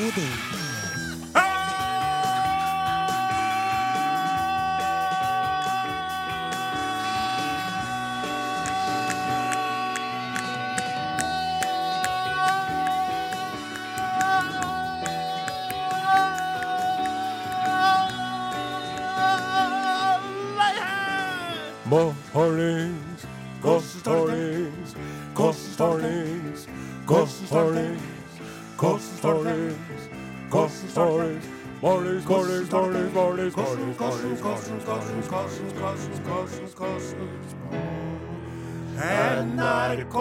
baby. Mornings, mornings, mornings, mornings, mornings, mornings, mornings, mornings, mornings, mornings, mornings, NRK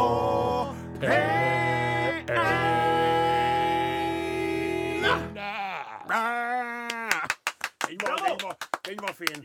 Den var, den var, fin.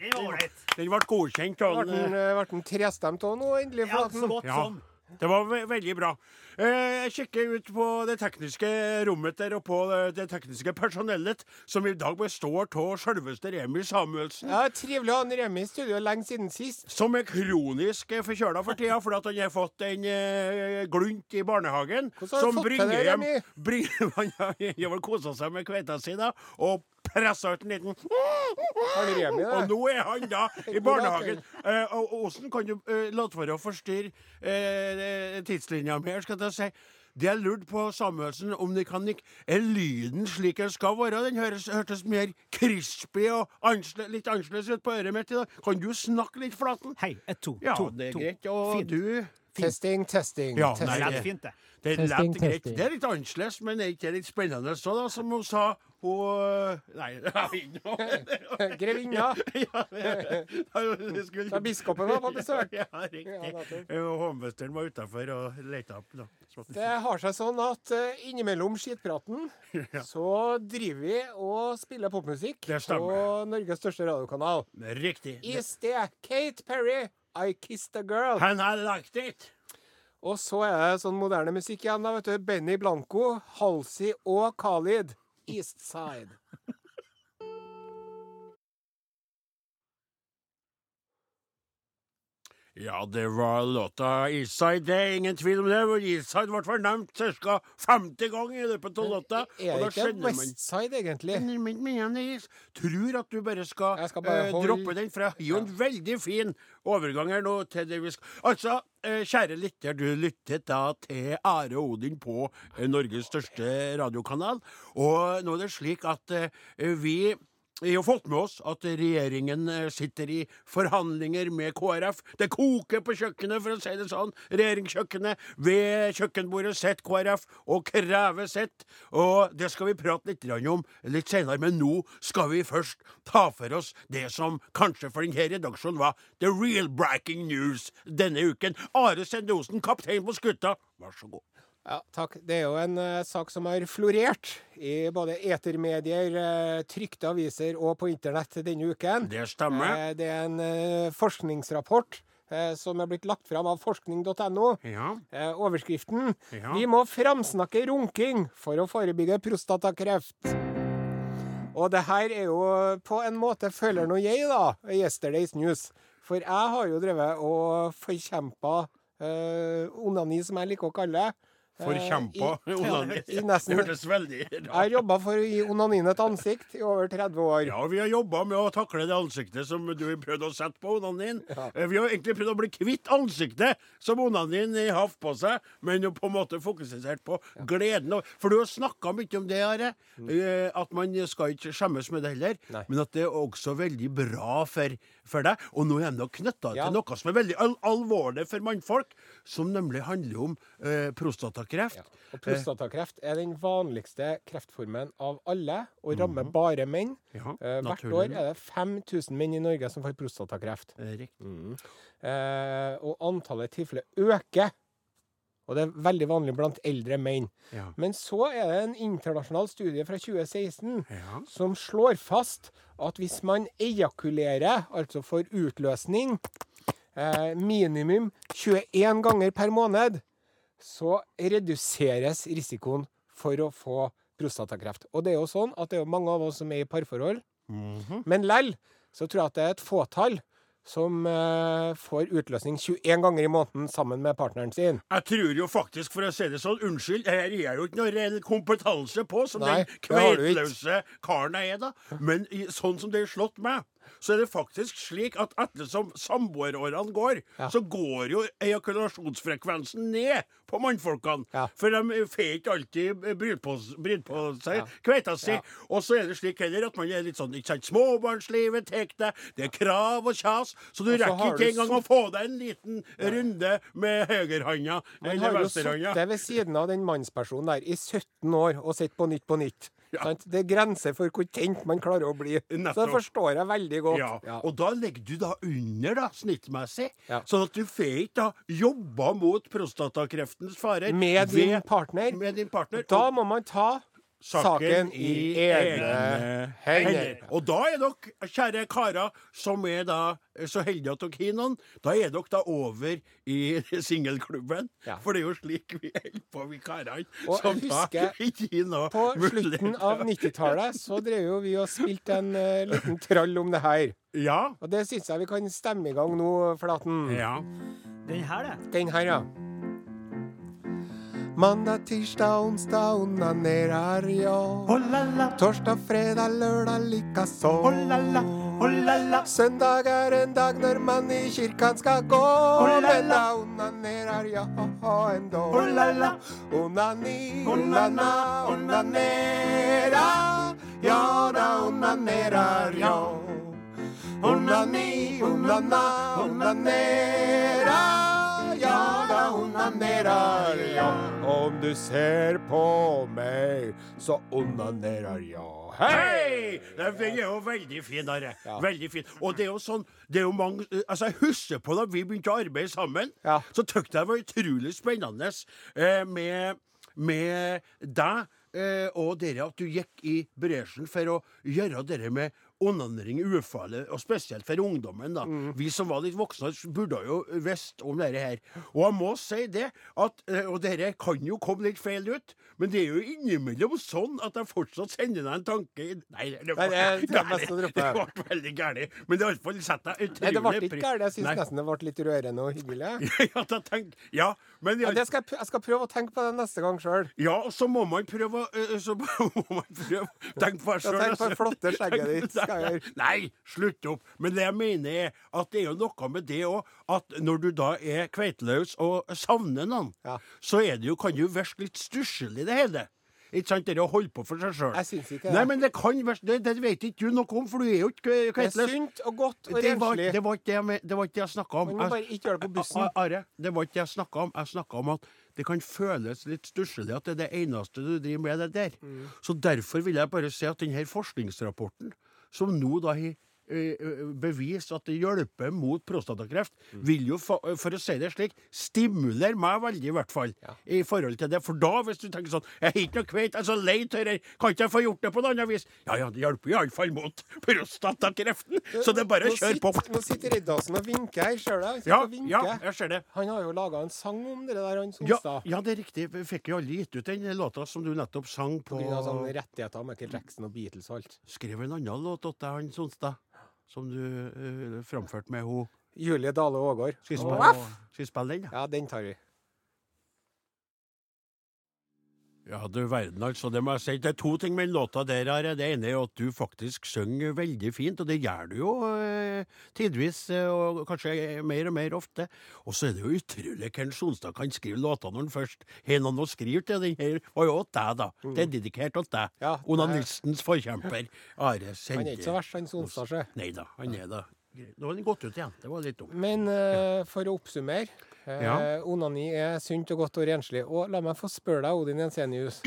Den ble godkjent. Ble den, eh, trestemt òg nå, endelig? Ja, så godt som. Det var ve veldig bra. Eh, Jeg kikker ut på det tekniske rommet der og på det, det tekniske personellet, som i dag består av selveste Remi Samuelsen. Ja, Trivelig å ha Remi i studio lenge siden sist. Som er kronisk eh, forkjøla for tida fordi at han har fått en eh, glunt i barnehagen. Hvordan har du som fått til det, hjem Remi? har han har vel kosa seg med kveita si da, og pressa ut en liten Har du Remi Og nå er han da i barnehagen. Eh, og Åsen, kan du eh, late være å forstyrre eh, tidslinja mi her, skal jeg si. Det jeg lurte på, Samuelsen, om det kan ikke Er lyden slik den skal være? Den høres, hørtes mer crispy og ansle, litt annerledes ut på øret mitt i dag. Kan du snakke litt, Flaten? Hei, ett, to, Ja, to, det er to. greit. Og Fint. du Testing, testing. Ja, testing. nei, Det er fint, det. Det Testing, lett greit. Det er litt annerledes, men er ikke det litt spennende så, da, som hun sa? Hun Nei, ikke noe. Grevinna. Ja, skulle- Da biskopen var på besøk. Ja, riktig. Eh, Hovmesteren var utafor og leita opp. Da. Det har seg sånn at eh, innimellom skitpraten så driver vi og spiller popmusikk på Norges største radiokanal. Riktig. I sted Kate Perry, I Kissed a Girl. And I liked it. Og så er det sånn moderne musikk igjen. da, vet du. Benny Blanco, Halsey og Khalid. East Ja, det var låta Eastside. Det er ingen tvil om det. Eastside ble fornevnt nevnt ca. 50 ganger i løpet av låta. Er det ikke Westside, egentlig? Men- men- tror at du bare skal, skal bare eh, droppe den, for jeg har jo en veldig fin overgang her nå til det vi skal Altså, eh, kjære lytter, du lyttet da til Are Odin på eh, Norges største radiokanal. Og nå er det slik at eh, vi vi har fått med oss at regjeringen eh, sitter i forhandlinger med KrF. Det koker på kjøkkenet, for å si det sånn. Regjeringskjøkkenet. Ved kjøkkenbordet sitter KrF og krever sitt. Og det skal vi prate litt om litt senere, men nå skal vi først ta for oss det som kanskje for denne redaksjonen var the real breaking news denne uken. Are Sendosen, kaptein på skutta, vær så god. Ja, takk. Det er jo en uh, sak som har florert i både etermedier, uh, trykte aviser og på internett denne uken. Det stemmer. Uh, det er en forskningsrapport som er blitt lagt fram av forskning.no. Ja. Overskriften Ja. 'Vi må framsnakke runking for å forebygge prostatakreft'. Og det her er jo på en måte føler nå jeg, da, Yesterday's News. For jeg har jo drevet og forkjempa onani, som jeg liker å kalle det. Eh, Forkjempa i- onani. Det hørtes veldig rart Jeg har jobba for å gi onanien et ansikt i over 30 år. Ja, vi har jobba med å takle det ansiktet som du har prøvd å sette på onanien. din. Eh, Vi har egentlig prøvd å bli kvitt ansiktet som onanien har på seg, men jo på en måte fokusert på gleden. For du har snakka mye om det, Are. eh, At man skal ikke skjemmes med det heller. Nei. Men at det er også veldig bra for, for deg. Og nå er de knytta Ja. til noe som er veldig al alvorlig for mannfolk, som nemlig handler om eh, prostatakreft. Og prostatakreft er den vanligste kreftformen av alle, og rammer bare menn. Ja, Eh, hvert år er det 5000 menn i Norge som får prostatakreft. Riktig. Mm. Eh, og antallet tilfeller øker. Og det er veldig vanlig blant eldre menn. Ja. Men så er det en internasjonal studie fra 2016 Ja. som slår fast at hvis man ejakulerer, altså får utløsning, eh, minimum 21 ganger per måned, så reduseres risikoen for å få prostatakreft. Og det er jo sånn at det er mange av oss som er i parforhold, Mhm. men lell så tror jeg at det er et fåtall som eh, får utløsning 21 ganger i måneden sammen med partneren sin. Jeg tror jo faktisk, for å si det sånn, unnskyld, her er jeg jo ikke noe reell kompetanse på, som Nei, den kveitløse karen jeg er, da. Men i, sånn som det har slått meg, så er det faktisk slik at ettersom samboerårene går, Ja. så går jo ejakulasjonsfrekvensen ned på mannfolkene. Ja. For de får ikke alltid brydd på, bryd på seg Ja. kveita si. Og så er det slik heller at man er litt sånn ikke sant, Småbarnslivet tar deg, det er krav og kjas, så du Også rekker ikke engang engang å få deg en liten runde med høyrehånda Man har jo venstrehånda. sittet ved siden av den mannspersonen der i 17 år og sett på Nytt på Nytt. Ja. Sant? Det er grenser for hvor kjent man klarer å bli. Så det forstår jeg veldig godt. Ja, Ja. og da ligger du da under, da, snittmessig. Ja. Sånn at du får ikke da jobba mot prostatakreftens farer Med din ved- partner. Med din partner. Da må man ta saken i egne hender. Og da er dere, kjære karer, som er da så heldige at dere har noen, da er dere da over i singelklubben. Ja. For det er jo slik vi holder på, vi karene. Og Som jeg da husker ikke gir noe På mulighet. slutten av 90-tallet så drev jo vi og spilte en uh, liten trall om det her. Ja. Og det syns jeg vi kan stemme i gang nå, Flaten. ja. Den her, det. Den her, ja. Mandag, tirsdag, onsdag onanerar jeg. Oh la la, Torsdag, fredag, lørdag likaså. oh la la, oh. Søndag er en dag når man i kirken skal gå. la. Men da onanerar jeg endå. Oh la la, Onani, Onana, onanera. Ja, da onanerer jeg. Onani, onana, onanera. Ja, onanerar onanerer. Om du ser på meg, så onanerar jeg. Hei! Den er jo veldig fin, Are. Ja. Veldig fin. Og det er jo sånn det er jo mange, altså Jeg husker på da vi begynte å arbeide sammen, Ja. så syntes jeg det var utrolig spennende eh, med, med deg eh, og dere at du gikk i bresjen for å gjøre dere med onanering ufarlig, og spesielt for ungdommen. da. Vi som var litt voksne, burde jo visst om dette her. Og jeg må si det, at, eh, og dere kan jo komme litt feil ut, men det er jo innimellom sånn at jeg fortsatt sender deg en tanke Nei, det er- er ble veldig gærent. Men det har iallfall satt deg utrolig Nei, det ble ikke gærent. Jeg syns nesten det ble litt rørende og hyggelig. ja, tenk, ja, men Ja, det skal jeg, jeg skal prøve å tenke på det neste gang sjøl. Ja, og så må man prøve å øh, Så må man prøve tenke på det Ja, sjøl. tenk på det flotte skjegget ditt, skal jeg gjøre. Nei, slutt opp. Men det jeg mener er at det er jo noe med det òg, at når du da er kveiteløs og savner noen, Ja. så er det jo, kan det jo virke litt stusslig, det hele. Ikke sant? Det å holde på for seg sjøl. Jeg syns ikke det. Nei, men det kan være Det, det vet ikke du noe om, for du er jo ikke kve- Det er kveiteløs. sunt og godt og Det renslig. det var ikke det det det jeg snakka om. Du må bare ikke gjøre det på bussen. Are, det var ikke det jeg snakka om. Jeg snakka om at det kan føles litt stusslig at det er det eneste du driver med, det der. Mm. Så derfor vil jeg bare si at denne forskningsrapporten, som nå da har bevist at det hjelper mot prostatakreft, Mm. vil jo, for å si det slik, stimulere meg veldig, i hvert fall, Ja. i forhold til det. For da, hvis du tenker sånn Jeg har ikke noe kveit, jeg er så lei av det, kan ikke jeg få gjort det på noe annet vis? Ja ja, det hjelper iallfall mot prostatakreften, så det er bare å kjøre på. Nå sitter Riddarsen og vinker her, ser du? Ja, ja, jeg ser det. Han har jo laga en sang om det der, han Ja, Sonstad. ja, det er riktig. Vi fikk jo aldri gitt ut den låta som du nettopp sang på sånne rettigheter med Michael Jackson og Beatles og alt. Skrev en annen låt til han Sonstad, som du uh, framførte med henne. Julie Dale Aagaard. Skal vi spille, skal vi spille den. Ja, den tar vi. Ja, du verden, altså. Det må jeg si. Det er to ting med den låta der. Are. Det ene er at du faktisk synger veldig fint, og det gjør du jo eh, tidvis, eh, og kanskje mer og mer ofte. Og så er det jo utrolig hvem Sonstad kan skrive låter når han først har noen å skrive til. Den her var jo til deg, da. Det er dedikert til deg. Ja, Onanistens forkjemper. Are Han er ikke så verst, han Sonstad, sjø. Nei da, han er da. Nå har den gått ut igjen. Det var litt dumt. Men uh, for å oppsummere. Uh, Ja. Onani er sunt og godt og renslig. Og la meg få spørre deg, Odin Jensenius.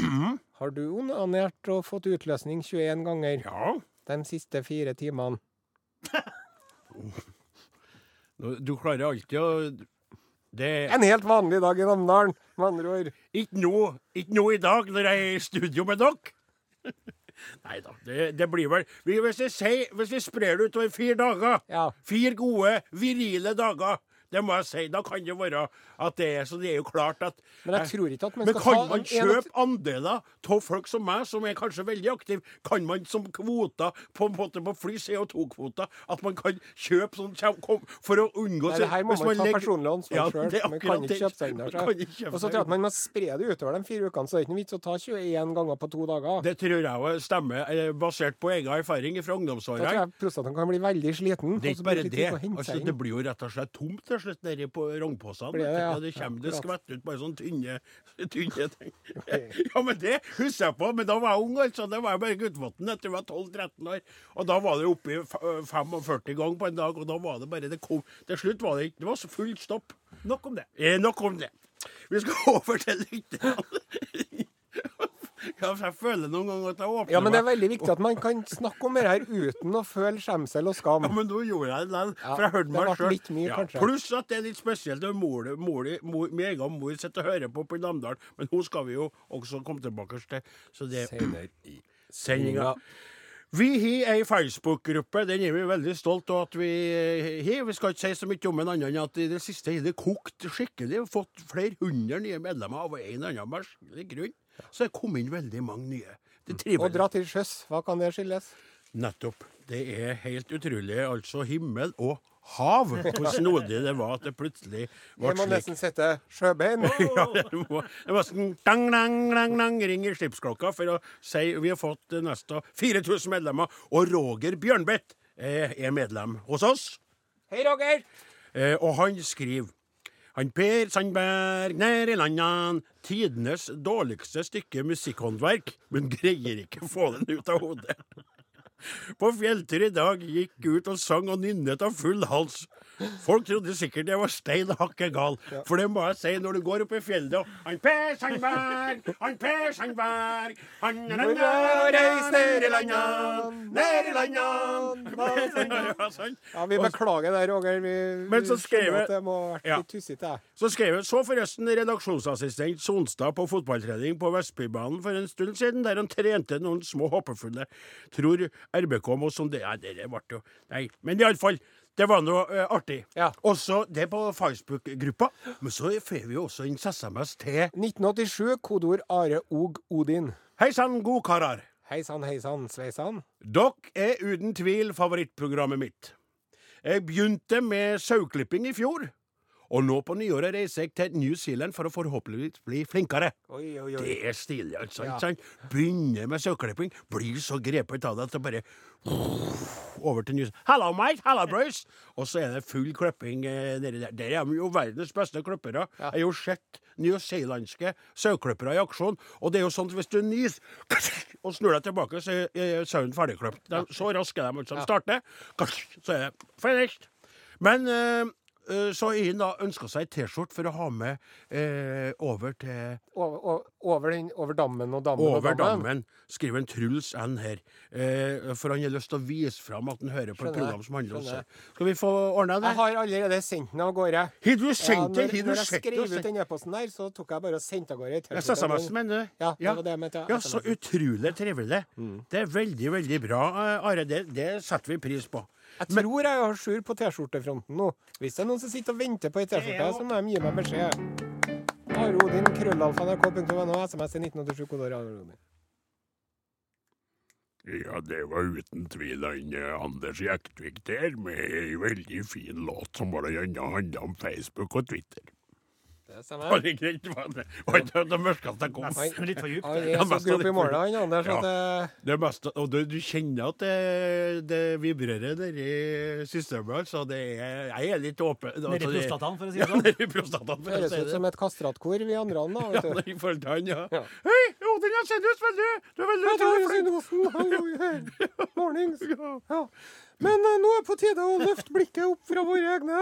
Har du onanert og fått utløsning 21 ganger Ja. de siste fire timene? Du klarer alltid å Det En helt vanlig dag i Namdalen, med andre ord. ikke nå, ikke nå i dag, når jeg er i studio med dere. Nei da, det, det blir vel hvis, vi sier, hvis vi sprer det utover fire dager, Ja. fire gode, virile dager, Det må jeg si. Da kan det være at det er så det er jo klart at Men jeg tror ikke at man Men kan ta man en- kjøpe andeler av folk som meg, som er kanskje veldig aktive? Kan man som kvoter på en måte på fly, CO2-kvoter, at man kan kjøpe sånn kom- for å unngå Nei, det her må man, man ta legger- personlig ansvar Ja, sjøl. Man kan ikke kjøpe seg unna Og så tror jeg at man må spre det utover de fire ukene, så det er ikke noe vits å ta 21 ganger på to dager. Det tror jeg òg stemmer, eh, basert på egen erfaring fra Da tror jeg prostataen kan bli veldig sliten. Det er ikke bare det. Altså, det blir jo rett og slett tomt til slutt nedi på rognposene. Det, ja. Det kommer det skvetter ut bare sånne tynne, tynne ting. Ja, men det husker jeg på. Men da var jeg ung, altså. Det var jeg bare Gutvatn jeg var 12-13 år. Og da var det oppe i f- øh, 45 ganger på en dag, og da var det bare det kom Til slutt var det ikke Det var så full stopp. Nok om det. Eh, nok om det. Vi skal over til lytterne. Ja, for jeg føler noen ganger at jeg åpner meg. Ja, men det er veldig viktig at man kan snakke om det her uten å føle skjemsel og skam. Ja, men nå gjorde jeg det likevel. For jeg hørte meg sjøl. kanskje. Pluss at det er litt spesielt når mor, mor, mor, min egen mor sitter og hører på på Namdalen. Men hun skal vi jo også komme tilbake til. Så det Senere i sendinga. Vi har ei Facebook-gruppe. Den er vi veldig stolt av at vi har. Vi skal ikke si så mye om den annet enn at i det siste har det kokt skikkelig. Vi har fått flere hundre nye medlemmer av en eller annen merkelig grunn. Så det kom inn veldig mange nye. Det Å trives dra til sjøs, hva kan det skyldes? Nettopp. Det er helt utrolig. Altså himmel og hav. Hvor snodig det var at det plutselig ble Jeg må nesten sette sjøbein. Ja, det var, det var sånn dang, dang, dang, dang, ring i skipsklokka for å si vi har fått nesten 4000 medlemmer. Og Roger Bjørnbeth er medlem hos oss. Hei, Roger! Eh, og han skriver han Per Sandberg nær i landan. Tidenes dårligste stykke musikkhåndverk, men greier ikke få den ut av hodet. På fjelltur i dag gikk ut og sang og nynnet av full hals. Folk trodde sikkert jeg var stein hakke gal, for det må jeg si når du går opp i fjellet og Han Per Sandberg, han Per Sandberg, han reis ned i landene, ned i landene Ja. Vi beklager det, Roger. Vi, Men så skrev jeg- det må ha vært litt tussete. Så skrev jeg så forresten redaksjonsassistent Sonstad på fotballtrening på Vestbybanen for en stund siden, der han trente noen små hoppefulle. Tror RBK må sondere Nei, det ble jo Nei. Men iallfall. Det var noe uh, artig. Ja. Også det på Facebook-gruppa. Men så får vi jo også en SMS til 1987, kodeord Are Og Odin. Hei sann, godkarer. Hei sann, hei sann, sveisann. Dere er uten tvil favorittprogrammet mitt. Jeg begynte med sauklipping i fjor, og nå på nyåret reiser jeg til New Zealand for å forhåpentligvis bli flinkere. Oi, oi, oi. Det er stilig, altså. Ja. sant? Begynner med saueklipping, blir så grepet av det at det bare over til New Hello, mate! Hello, boys! Og så er det full klipping eh, nedi der. Der er de jo verdens beste klippere. Jeg har jo sett newzealandske saueklippere i aksjon, og det er jo sånn at hvis du nyser og snur deg tilbake, så er sauen ferdigklipt. Så raske de. Altså. De starter, så er det finished. Men eh, eh, så har da ønska seg ei T-skjorte for å ha med eh, over til Over, over, den, over dammen og dammen over og dammen. dammen, skriver en Truls N her. Eh, for han har lyst til å vise fram at han hører på et program som handler om skjønner. seg. Skal vi få ordna det? Jeg har allerede sendt den av gårde. Har du sendt den? Ja, når, når jeg skrev det? ut den e-posten der, så tok jeg bare og sendte av gårde ei Ja, T-skjorte. SMS, mener du? Ja, det var det mente, ja. Ja, så utrolig trivelig. Det er veldig, veldig bra, eh, Are. Det, det setter vi pris på. Jeg tror jeg har Sjur på T-skjortefronten nå. Hvis det er noen som sitter og venter på ei T-skjorte, så må de gi meg beskjed. Arodin, Odin, krøllalfa, nrk.no, SMS i 1987, kodeord Arodin. Ja, det var uten tvil han eh, Anders Jektvik der, med ei veldig fin låt som bl.a. handla om Facebook og Twitter. Det Var stemmer. det greit? Var det var ikke det mørkeste jeg kom? Nei. Litt for djupt. Han er så mest av grop det i målet, han Anders, Ja. at det Det mest, og du, du kjenner at det, det vibrerer der i systemet. Altså. Det er, jeg er litt åpen. Altså, det- prostataen, for å si det sånn. nedi prostataen. for høres ut det. som et kastratkor, vi andre da. Ja, Vet du. i forhold til han, ja. Ja. Hei, Odin, ut veldig Du er veldig Ja, utrolig. Mornings. Ja. Men eh, nå er det på tide å løfte blikket opp fra våre egne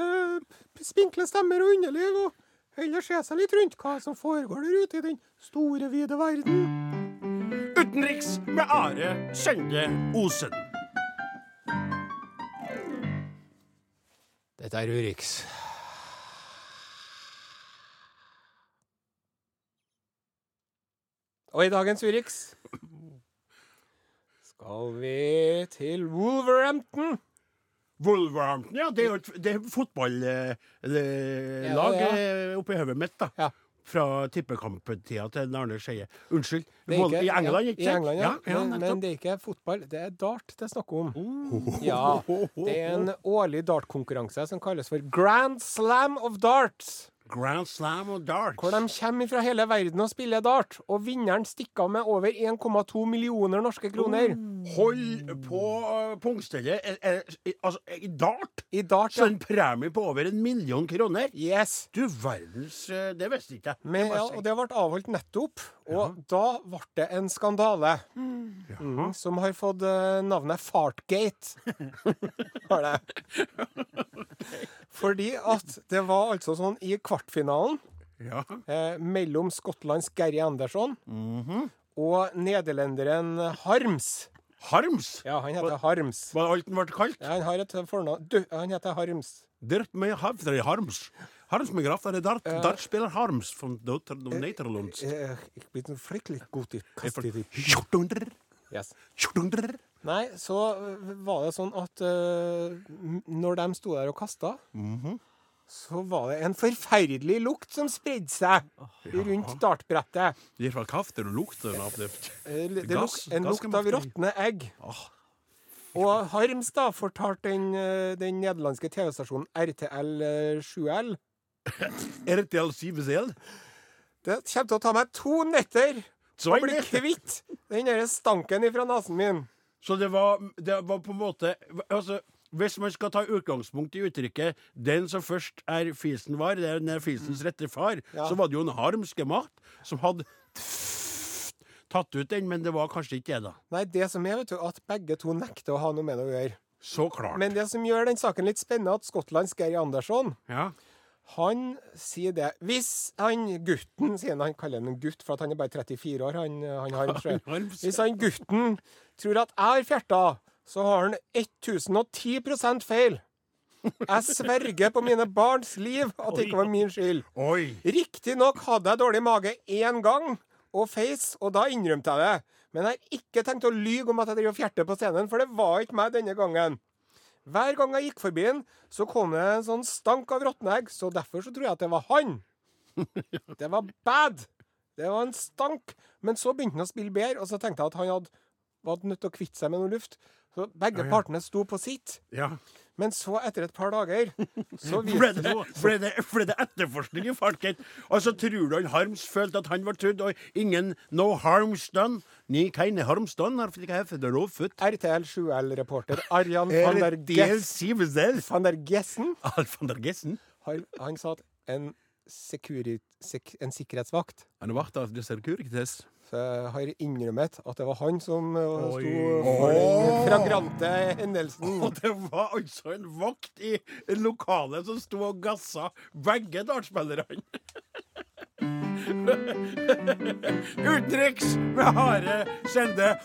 eh, spinkle stemmer og underliv, og heller se seg litt rundt hva som foregår der ute i den store, vide verden. Utenriks med Are Sende Osen. Dette er Urix. Og i dagens Urix skal vi til Wolverhampton. Wolverhampton, ja. Det er jo et det er fotballag Ja, ja. eh, oppi hodet mitt, da. Ja. Fra tippekamptida til Arne Skeie. Unnskyld. Ikke, I England, ikke sant? Ja. men, men det er ikke fotball, det er dart det er snakk om. Oh. Ja, Det er en årlig dartkonkurranse som kalles for Grand Slam of Darts. Grand Slam og darts. Hvor de kommer fra hele verden og spiller dart. Og vinneren stikker av med over 1,2 millioner norske kroner. Hold på uh, pungstellet. Eh, eh, Altså, i dart I dart, så en premie på over en million kroner. Yes. Du verdens eh, Det visste ikke jeg. Men, ja, og det ble avholdt nettopp. Og da ble det en skandale mm, som har fått eh, navnet Fartgate. Har det. Fordi at det var altså sånn i kvartfinalen. Ja. eh, mellom Skottlands Gary Anderson -hmm. og nederlenderen Harms. Harms. Ja, han heter Harms. Var alt han ble kalt? Ja, han har et fornavn Du, han heter Harms. Dert med Havdre Harms. Harms med graf er dart. uh, Dart spiller Harms von Nederlands. Eh, Jeg blir fryktelig god til å kaste. Kjortundrer. Yes. Nei, så øh, var det sånn at uh, når de sto der og kasta, Mhm. Så var det en forferdelig lukt som spredde seg rundt dartbrettet. Det var kaffe, det lukter av det. Eh, Det Gass- en lukt av råtne egg. Og Harms da fortalte den, øh, den nederlandske TV-stasjonen RTL øh, 7L RTL 7L? Det kommer til å ta meg to netter Så å bli kvitt den der stanken ifra nesen min. Så det var, det var på en måte altså, Hvis man skal ta utgangspunkt i uttrykket 'den som først er fisen var, det er fisens rette far', Ja. så var det jo en harmske mat som hadde tatt ut den, men det var kanskje ikke det, da. Nei, det som er, vet du, at begge to nekter å ha noe med det å gjøre. Så klart. Men det som gjør den saken litt spennende, at Skottlands Geir Andersson ja. Han sier det Hvis han gutten Sier han, han kaller han en gutt, for at han er bare 34 år. Han, han. Harms. Hvis han gutten tror at jeg har fjerta, så har han 1010 feil. Jeg sverger på mine barns liv at det ikke var min skyld. Riktignok hadde jeg dårlig mage én gang, og feis, og da innrømte jeg det. Men jeg har ikke tenkt å lyge om at jeg driver og fjerter på scenen, for det var ikke meg denne gangen. Hver gang jeg gikk forbi den, så kom det en sånn stank av råtne egg, så derfor så tror jeg at det var han. Det var bad. Det var en stank. Men så begynte han å spille bedre, og så tenkte jeg at han hadde, var nødt til å kvitte seg med noe luft. Så begge Ja, ja. partene sto på sitt. Ja. Men så, etter et par dager, så Ble det, ble, det, ble det etterforskning i farken? Altså, tror du han Harms følte at han var trudd, og ingen No harms done? Ni keine harms done, har ikke heftet det råfødt. RTL 7L-reporter Arjan van der Gessen van der Gessen van der Gessen? han, han sa at en, securi, sek, en sikkerhetsvakt Han vakta av det Securitas. jeg har innrømmet at det var han som eh, sto for den fragrante hendelsen. Og det var altså en vakt i lokalet som sto og gassa begge dartspillerne. Utenriks med harde Sende.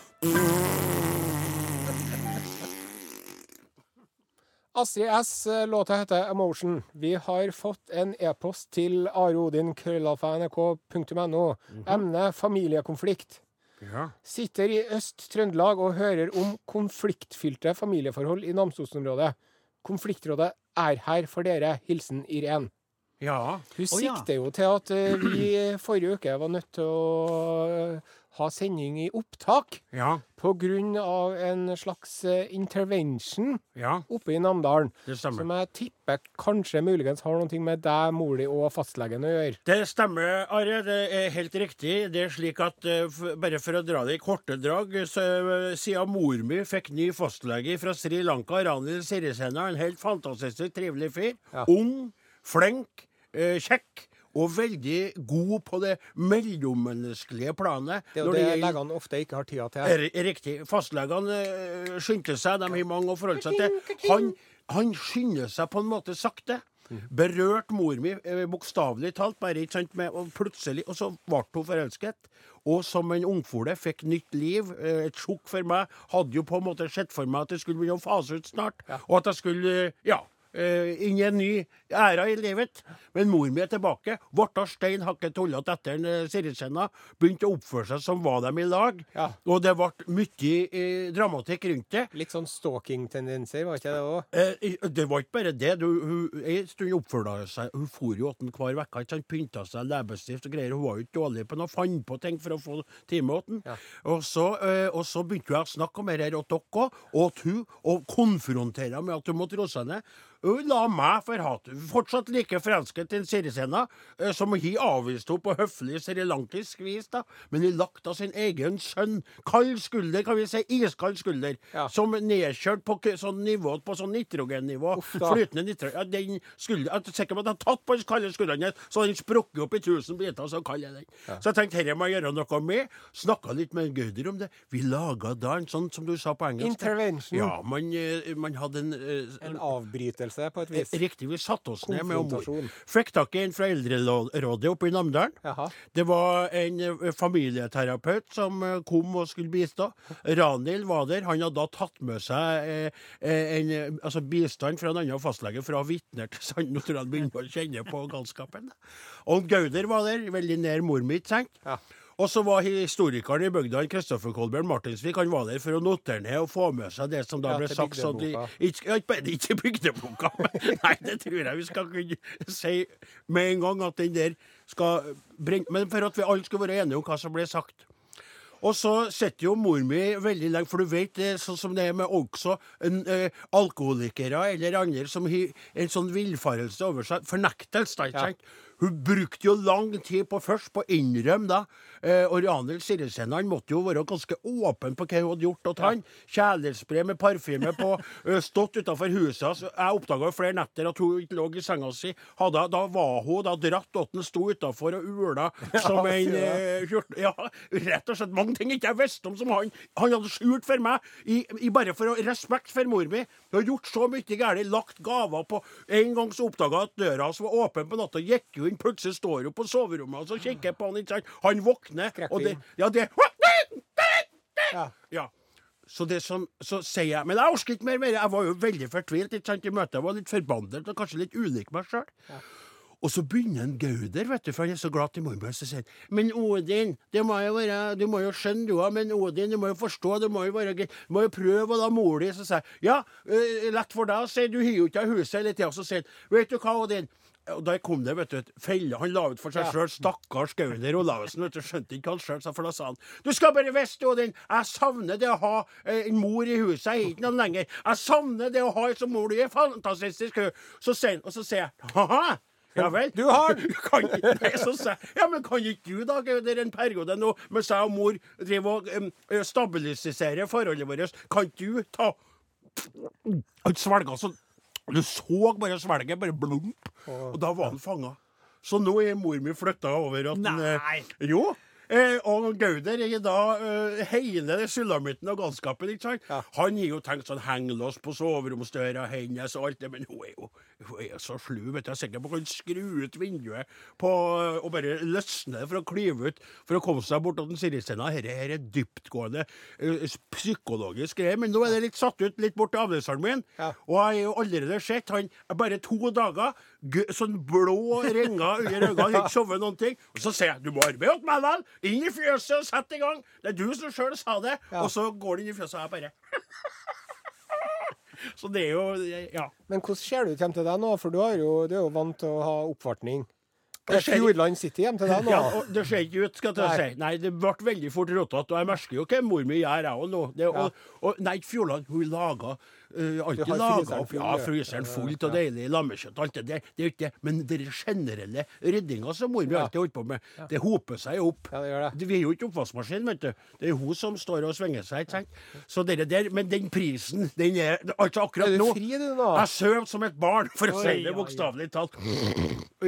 Astrid S. eh, Låta heter 'Emotion'. Vi har fått en e-post til areodin.krøllalfa.nrk.no. Emne familiekonflikt. Ja. Sitter i Øst-Trøndelag og hører om konfliktfylte familieforhold i Namsos-området. Konfliktrådet er her for dere. Hilsen Irén. ja. Hun sikter jo til at eh, vi forrige uke var nødt til å ha sending i opptak Ja. av en slags eh, intervention Ja, oppe i Namdalen. det Som jeg tipper kanskje muligens har noe med deg, mor di og fastlegen å gjøre. Det stemmer, Are. Det er helt riktig. Det er slik at eh, Bare for å dra det i korte drag, så eh, siden mor mi fikk ny fastlege fra Sri Lanka, Ranil Sirisena, en helt fantastisk trivelig fyr. Ja. Ung, flink, kjekk. Og veldig god på det mellommenneskelige planet. Det er jo det gjelder- legene ofte ikke har tida til. er riktig. Fastlegene eh, skyndte seg, de har mange å forholde seg til. Han, han skynder seg på en måte sakte. Berørt mor mi, eh, bokstavelig talt, bare ikke sant, med, og plutselig, og så ble hun forelsket. Og som en ungfole fikk nytt liv. eh, Et sjokk for meg. Hadde jo på en måte sett for meg at det skulle begynne å fase ut snart. Og at jeg skulle, ja inn i en ny æra i livet. Men mor mi er tilbake. Ble stein hakket tullete etter en, eh, Begynte å oppføre seg som var dem i lag. Ja. Og det ble mye eh, dramatikk rundt det. Litt sånn stalking-tendenser, var ikke det òg? Eh, det var ikke bare det. Du, hun, en stund oppførte hun seg Hun for jo åtten hver uke. ikke? Pynta seg leppestift og greier. Hun var jo ikke dårlig på noe. Fant på ting for å få time åtten. Ja. Og, så, eh, og så begynte hun å snakke om det her åt dere òg, og hun, og konfrontere med at hun måtte roe seg ned. La meg for hat. Fortsatt like forelsket i en Sirisena, eh, som hun avviste henne på høflig srilankisk vis, da. Men hun lagt av sin egen sønn. Kald skulder, kan vi si. Iskald skulder. Ja. Som nedkjørt på sånn nivå, på sånn nitrogennivå. Flytende nitrogen. Ja, den skulder, jeg er sikker på at jeg har tatt på den kalde skulderen, så den sprukket opp i tusen biter, så kald er den. Så jeg tenkte dette må jeg gjøre noe med. Snakka litt med Gauder om det. Vi laga da en sånn, som du sa på engelsk. Intervention. Ja, man, eh, man hadde en, eh, En avbrytelse, på et vis. Riktig, vi satte oss ned med mor. Konfrontasjon. Fikk tak i en fra Eldrerådet oppe i Namdalen. Jaha. Det var en eh, familieterapeut som eh, kom og skulle bistå. Ranhild var der. Han hadde da tatt med seg eh, eh, en, eh, altså bistand fra en annen fastlege for å ha vitner til sand. Nå tror jeg han begynner å kjenne på galskapen. Og Gauder var der, veldig nær mor mi, ikke sant? Ja. Og så var historikeren i bygda, Kristoffer Kolbjørn Martinsvik, han var der for å notere ned og få med seg det som da ble sagt. Så de, ikke, ikke bygdeboka, men nei, det tror jeg vi skal kunne si med en gang at den der skal bringe, Men for at vi alle skal være enige om hva som ble sagt. Og så sitter jo mor mi veldig lenge, for du vet det, er sånn som det er med også en, eh, alkoholikere eller andre som har en sånn villfarelse over seg. Fornektelse, da, ikke Ja. Hun brukte jo lang tid på først på å innrømme, da. Eh, og Ranhild måtte jo være ganske åpen på hva hun hadde gjort. At han kjærlighetsbrev med parfyme på, eh, stått utafor huset hans. Jeg oppdaga flere netter at hun ikke lå i senga si. Hadde, da var hun da dratt til han sto utafor og ula som en eh. Ja, rett og slett mange ting ikke jeg visste om som han, han hadde skjult for meg, i, i bare for å respekt for mor mi. Hun har gjort så mye galt, lagt gaver på En gang så oppdaga jeg at døra hans var åpen på natta, gikk jo inn, plutselig står opp på soverommet og så kikker på han, ikke sant. Han våkner, og det Ja, det Ja. ja. Så det som, så sier jeg Men jeg orker ikke mer. mer. Jeg var jo veldig fortvilt ikke sant, i møtet. Jeg var litt forbannet og kanskje litt ulik meg sjøl. Og så begynner en Gauder, vet du, for han er så glad til morgenbladet, så sier han Men Odin, det må jo være Du må jo skjønne, du òg, men Odin, du må jo forstå, det må jo være greit. Du må jo prøve å da mor di Så sier jeg ja, uh, lett for deg, sier du har jo ikke huset hele tida. Så sier han, vet du hva, Odin. Og der kom det, vet du, felle. Han la ut for seg sjøl. Stakkars Gauder Olavsen. vet du, Skjønte ikke hva han sjøl sa, for da sa han Du skal bare visste, Odin, jeg savner det å ha eh, en mor i huset. Jeg er ikke noen lenger. Jeg savner det å ha ei som mor. Du er fantastisk. Så sier han, og så sier jeg ha-ha. Ja vel? Du har! Kan, nei, så sa jeg, ja, men kan ikke du da, Gauder, en periode nå mens jeg og mor driver og um, stabiliserer forholdet vårt, kan ikke du ta Han svelga sånn Du så bare svelget, bare blump, og da var han fanga. Så nå er mor mi flytta over at Nei. Den, Nei. Jo. Eh, og Gauder er da eh, hele det sulamitten og galskapen. ikke sant? Ja. Han har jo tenkt sånn hengelås på soveromsdøra hennes og alt det, men hun er jo hun er så slu. vet du. Jeg er sikker på at hun kan skru ut vinduet på, eh, og bare løsne for å klyve ut for å komme seg bort til Sirisena. Dette her er dyptgående eh, psykologisk greie. Men nå er det litt satt ut litt bort til avløseren min. Ja. Og jeg har jo allerede sett han bare to dager, sånn blå ringer under øynene, har ikke sovet noen ting. Og så sier jeg du må arbeide opp meg vel, inn i fjøset og sette i gang. Det er du som sjøl sa det. Ja. Og så går han inn i fjøset, og jeg bare Så det er jo Ja. Men hvordan ser det ut hjem til deg nå? For du, er jo, du er jo vant til å ha oppvartning. Det Er Fjordland City hjem til deg nå? Ja, det ser ikke ut, skal jeg si. Nei, det ble veldig fort rotete. Og jeg merker jo hva mor mi gjør, jeg òg nå. Det, og, og, nei, Fjordland, hun lager uh, alltid laga opp ja, fryseren fullt og deilig lammekjøtt alt det der. Det er ikke det. Men den generelle ryddinga som mor mi alltid holdt på med, det hoper seg opp. Ja, det gjør det. Vi er jo ikke oppvaskmaskin, vet du. Det er hun som står og svinger seg. ikke sant? Så dere der, Men den prisen, den er Altså, akkurat Er du nå fri, du, nå? Jeg sover som et barn, for å si det bokstavelig talt.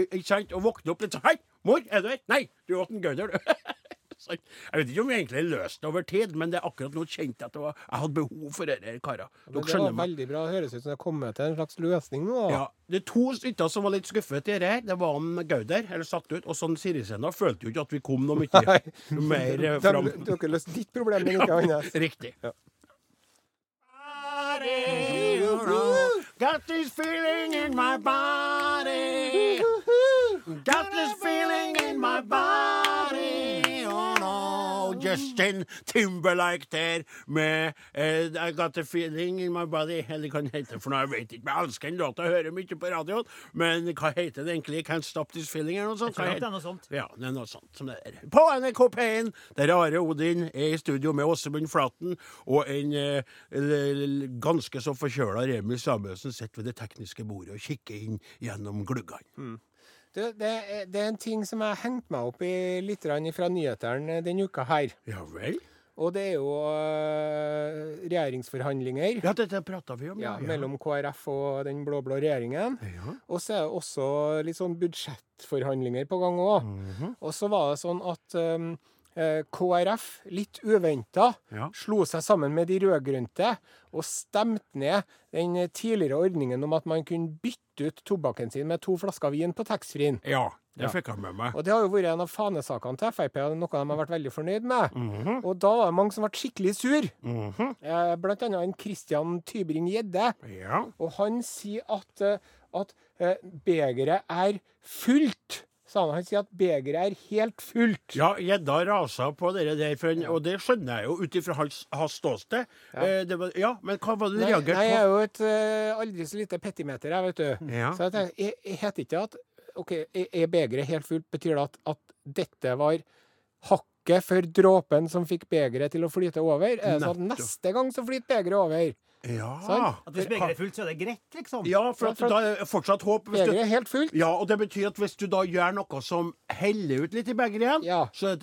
Ikke sant? Og våkne opp litt sånn Hei, mor, er du her? Nei, du åt en Gauder, du. Jeg vet ikke om vi egentlig løste det over tid, men det er akkurat nå kjente jeg at det var, jeg hadde behov for dette, karer. Dere det skjønner var meg. veldig bra. Høres ut som det har kommet til en slags løsning nå. Ja, Det er to stykker som var litt skuffet i dette. her. Det var om Gauder, eller satt ut. Og sånn Sirisena følte jo ikke at vi kom noe mye Nei. mer eh, Du fram. Dere løste ditt problem, men ikke hans. Riktig. Ja. Got this feeling in my body. Got this feeling in my body. Oh no. Justin Timberlake der med uh, I Got the feeling in my body. Eller hva den heter for noe. Jeg vet ikke. Jeg elsker den låta. Hører mye på radioen. Men hva heter den egentlig? Can't Stop This Feeling eller noe sånt? Det er noe sånt. ja, det er noe sånt som det er. På NRK P1, der Are Odin er i studio med Åsemund Flaten, og en l- ganske så forkjøla Remi Samuelsen sitter ved det tekniske bordet og kikker inn gjennom gluggene. Du, det, er, det er en ting som jeg har hengt meg opp i litt fra nyhetene denne uka her. Ja vel? Og det er jo uh, regjeringsforhandlinger Ja, dette prata vi om, ja, mellom KrF og den blå-blå regjeringen. Ja. Og så er det også litt sånn budsjettforhandlinger på gang òg. Mhm. Og så var det sånn at eh, KrF, litt uventa, Ja. slo seg sammen med de rød-grønte og stemte ned den tidligere ordningen om at man kunne bytte ut tobakken sin med to flasker vin på taxfree-en. ja, det fikk jeg med meg. Og det har jo vært en av fanesakene til Frp, noe de har vært veldig fornøyd med. Mhm. Og da var det mange som ble skikkelig sur. Mm -hmm. blant annet en Christian Tybring-Gjedde. Ja. Og han sier at, eh, at eh, begeret er fullt. Sa han. han sier at begeret er helt fullt. Ja, gjedda rasa på det der, en- og det skjønner jeg jo ut ifra hans, hans ståsted. Eh, var, ja, men hva var det du reagerte på? nei, jeg er jo et uh, aldri så lite petimeter, jeg, vet du. Ja. Så jeg jeg heter ikke at OK, er er begeret helt fullt? Betyr det at, at dette var hakket for dråpen som fikk begeret til å flyte over? Er det sånn at neste gang så flyter begeret over? Ja. Sånn? At hvis begeret er fullt, så er det greit, liksom. Ja, for, at, for- da er det fortsatt håp. Hvis Begeret er helt fullt. ja, og det betyr at hvis du da gjør noe som heller ut litt i begeret igjen, Ja. så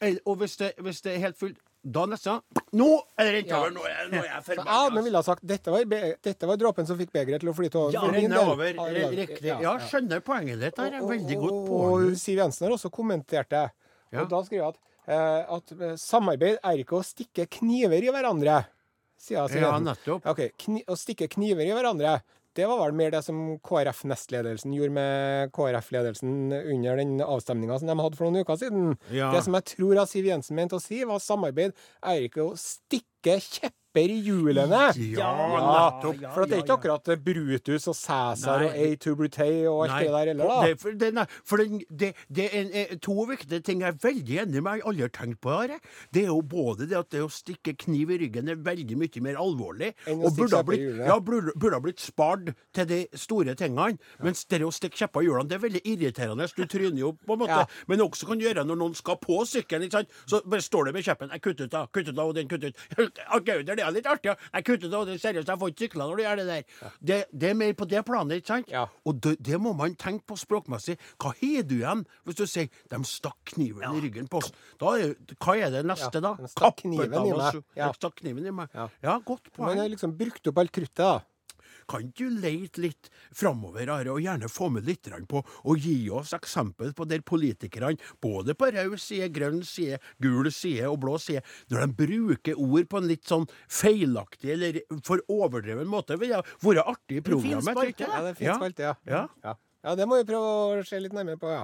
eh, og hvis det, hvis det er helt fullt, da nesten Nå er det rent over! Nå er, nå er jeg Så jeg forbanna! men ville ha sagt dette var, dette var dråpen som fikk begeret til å flyte over. Ja, renne over. Riktig. Ja, skjønner poenget ditt. Det er veldig godt poeng. Siv Jensen har også kommentert det. Ja. Og da skriver jeg at, eh, at eh, samarbeid er ikke å stikke kniver i hverandre. Sier jeg, sier Ja, nettopp. Ok, kni Å stikke kniver i hverandre, det var vel mer det som KrF-nestledelsen gjorde med KrF-ledelsen under den avstemninga som de hadde for noen uker siden. Ja. Det som jeg tror at Siv Jensen mente å si, var samarbeid er ikke å stikke kjepper i hjulene. Ja, Ja, nettopp. For det er ikke akkurat eh, Brutus og Cæsar og A to Brute og alt Nei, det der heller, da. Det, for det, nei, for den, det, det er en, eh, to viktige ting jeg er veldig enig med. Jeg har aldri tenkt på det. Det er jo både det at det å stikke kniv i ryggen er veldig mye mer alvorlig, og burde ha blitt, ja, burde, burde ha blitt spart til de store tingene. Mens det å stikke kjepper i hjulene, det er veldig irriterende. Du tryner jo på en måte. Ja. Men også kan gjøre når noen skal på sykkelen. ikke sant? Så bare står det med kjeppen. Jeg kutter ut da, Kutt ut da, og den kutter ut. Gauder, det er litt artig. Jeg kutter det, det er seriøst, jeg får ikke sykla når du gjør det der. Det, det er mer på det planet, ikke sant? Ja. Og det, det må man tenke på språkmessig. Hva har du igjen hvis du sier 'de stakk kniven i ryggen på oss'? Da er, hva er det neste, Ja, da? Kappet kniven i meg. Ja. Stakk kniven i meg. Ja. Ja, godt Man poeng. har liksom brukt opp alt kruttet, da. Kan ikke du leite litt framover, Are, og gjerne få med litt på og gi oss eksempel på der politikerne, både på rød side, grønn side, gul side og blå side, når de bruker ord på en litt sånn feilaktig eller for overdreven måte, vil jeg være artig i programmet. det fins spalte, ja. Ja. ja. Ja, det må vi prøve å se litt nærmere på, ja.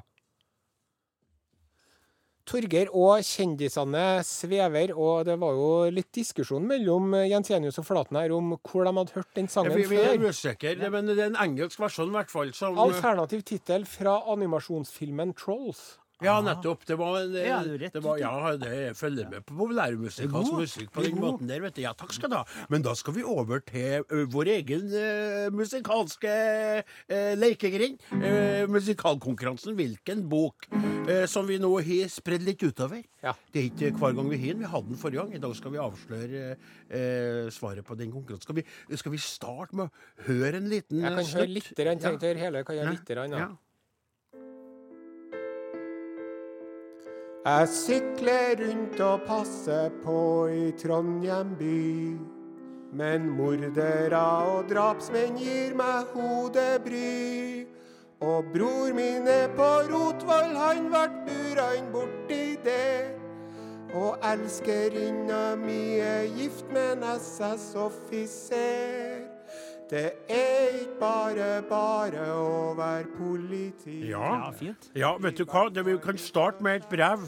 Torgeir og kjendisene svever, og det var jo litt diskusjon mellom Jens Jenius og Flaten her om hvor de hadde hørt den sangen vi, vi er usikker, usikre, men det er en engelsk versjon i hvert fall. Som, Alternativ tittel fra animasjonsfilmen Trolls. Ja, nettopp. Det var, en, Ja, det var. Ja, det jeg følger med på populærmusikalsk musikk på den måten der, vet du. Ja, takk skal du ha. Men da skal vi over til vår egen uh, musikalske uh, lekegrind. Uh, musikalkonkurransen Hvilken bok? Uh, som vi nå har spredd litt utover. Ja. Det er ikke hver gang vi har den. Vi hadde den forrige gang. I dag skal vi avsløre svaret på den konkurransen. Skal vi, skal vi starte med å høre en liten Jeg kan høre snutt? litt, jeg trenger ikke høre hele, kan jeg høre litt, ja. Jeg sykler rundt og passer på i Trondheim by. Men mordere og drapsmenn gir meg hodebry. Og bror min er på Rotvoll, han vart bura inn borti det. Og elskerinna mi er gift med en SS-offiser. Det er ikke bare bare å være politi. Ja. Ja, fint. Ja, vet du hva? Det, vi kan starte med et brev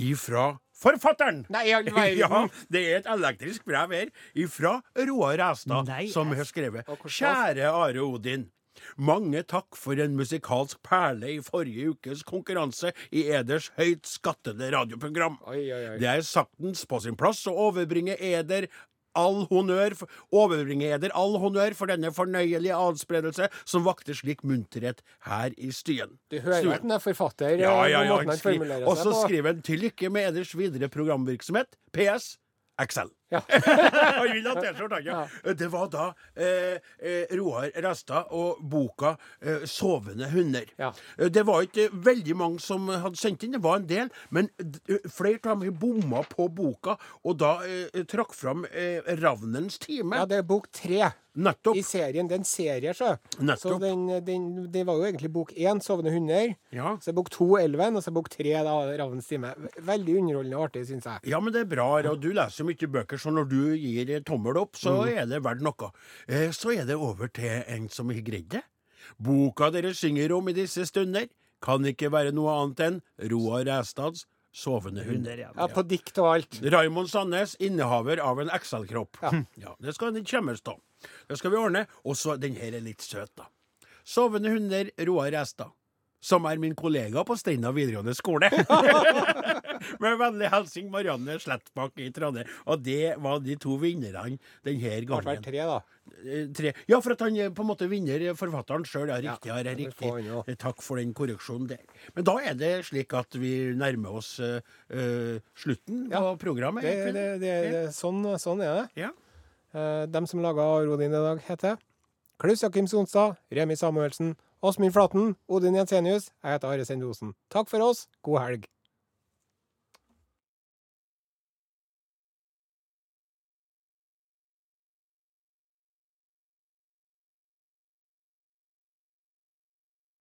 ifra forfatteren! Nei, i all verden. Ja, det er et elektrisk brev her ifra Roar Ræstad, som har skrevet Kjære Are Odin. Mange takk for en musikalsk perle i forrige ukes konkurranse i eders høyt skattede radioprogram. Oi, oi, oi. Det er saktens på sin plass å overbringe eder all honnør eder all honnør for denne fornøyelige adspredelse som vakte slik munterhet her i styen. Du hører at den er forfatter, Ja, eh, ja, ja. Og så skriver han til lykke med eders videre programvirksomhet. PS. Excel. Ja. Han vil ha T-skjorte, han, ja. Det var da eh, eh, Roar Restad og boka eh, 'Sovende hunder'. Ja. Eh, Det var ikke veldig mange som hadde sendt inn, det var en del. Men flere av dem bomma på boka, og da eh, trakk fram eh, 'Ravnens time'. Ja, det er bok tre Nettopp. i serien. Det er en serie, så. Så den, den, det var jo egentlig bok én, 'Sovende hunder'. Ja. Så bok to, 'Elven', og så bok tre, da, 'Ravnens time'. Veldig underholdende og artig, syns jeg. Ja, men det er bra, og du leser mye bøker, så når du gir tommel opp, så er det verdt noe. Eh, Så er det over til en som har greid det. Boka dere synger om i disse stunder, kan ikke være noe annet enn Roar Ræstads 'Sovende hunder'. Ja, På dikt og alt. Raymond Sandnes, innehaver av en XL-kropp. Ja. Ja, det skal ikke skjemmes, da. Det skal vi ordne. Og så, den her er litt søt, da. 'Sovende hunder', Roar Ræstad. Som er min kollega på Steinda videregående skole. Med vennlig hilsen Marianne Slettbakk i Trondheim. Og det var de to vinnerne denne Det har vært gangen. tre, da. Eh, Tre. Ja, for at han eh, på en måte vinner forfatteren sjøl. Ja, riktig. Ja, er riktig. jo. Eh, Takk for den korreksjonen der. Men da er det slik at vi nærmer oss uh, slutten Ja. på programmet. Det, det, det, det, sånn, sånn er det. Ja. Uh, dem som laga Rodin i dag, heter Klaus Jakim Sonstad, Remi Samuelsen, Åsmund Flaten, Odin Jensenius. Jeg heter Are Sendosen. Takk for oss. God helg.